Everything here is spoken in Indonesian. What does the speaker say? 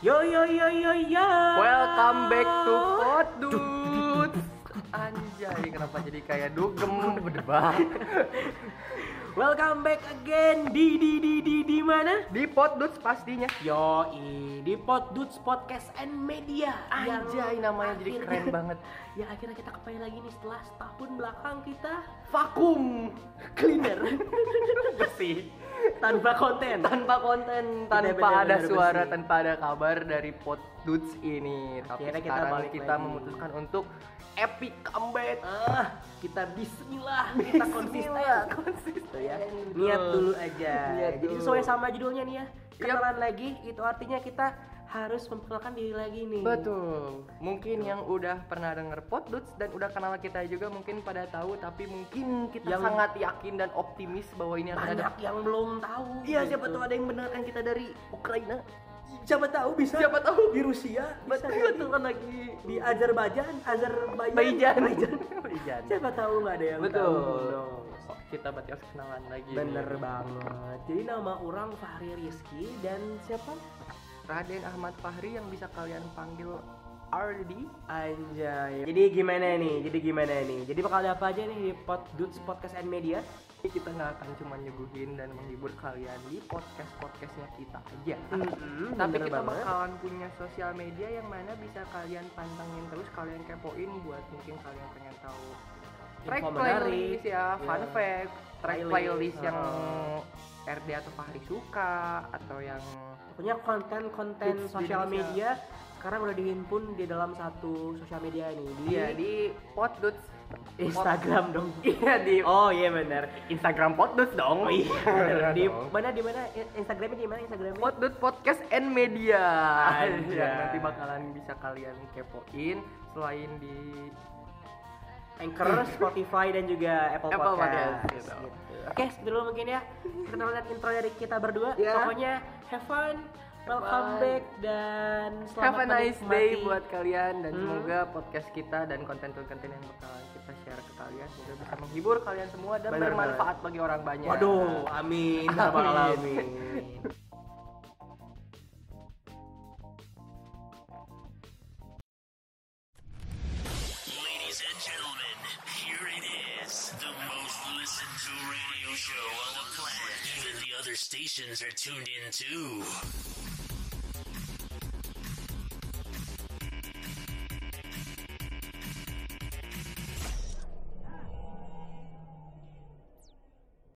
Yo yo yo yo yo. Welcome back to Pot Dudes. Anjay, kenapa jadi kayak dugem berdebak? Welcome back again di di di di di mana? Di Pot Dudes pastinya. Yo di Pod Dudes Podcast and Media. Anjay, namanya jadi keren banget. Ya akhirnya kita kembali lagi nih setelah setahun belakang kita Vakum, cleaner bersih, tanpa konten. tanpa konten, tanpa benar-benar ada suara, bersih. tanpa ada kabar dari Pot Dudes ini. Tapi Akhirnya kita sekarang balik kita lagi. memutuskan untuk epic comeback. Ah, kita bismillah, kita konsisten. Konsisten. ya. Niat dulu aja. Niat Jadi dulu. sesuai sama judulnya nih ya. Kenalan lagi itu artinya kita harus memperkenalkan diri lagi nih. Betul. Mungkin yang udah pernah denger Pot Dudes dan udah kenal kita juga mungkin pada tahu tapi mungkin kita Yang- sangat yakin dan optimis bahwa ini akan ada Banyak yang belum tahu. Iya, gitu. siapa tahu ada yang mendengarkan kita dari Ukraina. Siapa tahu bisa. Siapa tahu di Rusia, bisa Betul, kan lagi di Azerbaijan, Azerbaijan, Baijan. Baijan. Baijan. Siapa tahu nggak ada yang Betul. tahu. Kita berarti harus kenalan lagi. Bener nih. banget. Jadi nama orang Fahri Rizky dan siapa? Raden Ahmad Fahri yang bisa kalian panggil RD. Anjay. Jadi gimana nih? Jadi gimana nih? Jadi bakal ada apa aja nih di Pod Dudes Podcast and Media? Ini kita nggak akan cuma nyuguhin dan menghibur kalian di podcast podcastnya kita aja. Mm-mm, Tapi kita banget. bakalan punya sosial media yang mana bisa kalian pantengin terus, kalian kepoin buat mungkin kalian pengen tahu track playlist ya, fun Iya. fact, track Playlist, playlist yang uh. RD atau Fahri suka atau yang Pokoknya konten-konten sosial media sekarang udah dihimpun di dalam satu sosial media ini di Iya di Potdudes Instagram dong. Iya di Oh iya benar. Instagram Potdudes dong. Oh iya. bener. di dong. mana di mana Instagramnya di mana Instagramnya? Potdudes Podcast and Media. Anjay. Yang nanti bakalan bisa kalian kepoin selain di Anchor, Spotify dan juga Apple, Apple Podcast. Podcast, gitu. Oke, segitu dulu mungkin ya. Kita lihat intro dari kita berdua. Ya. Pokoknya have fun, welcome fun. back dan selamat Have a nice day buat kalian dan Hmm. semoga podcast kita dan konten-konten yang bakalan kita share ke kalian semoga bisa menghibur kalian semua dan Bener bermanfaat bagi orang banyak. Waduh, amin. Rabbal Amin. radio show on the planet. Even the other stations are tuned in too.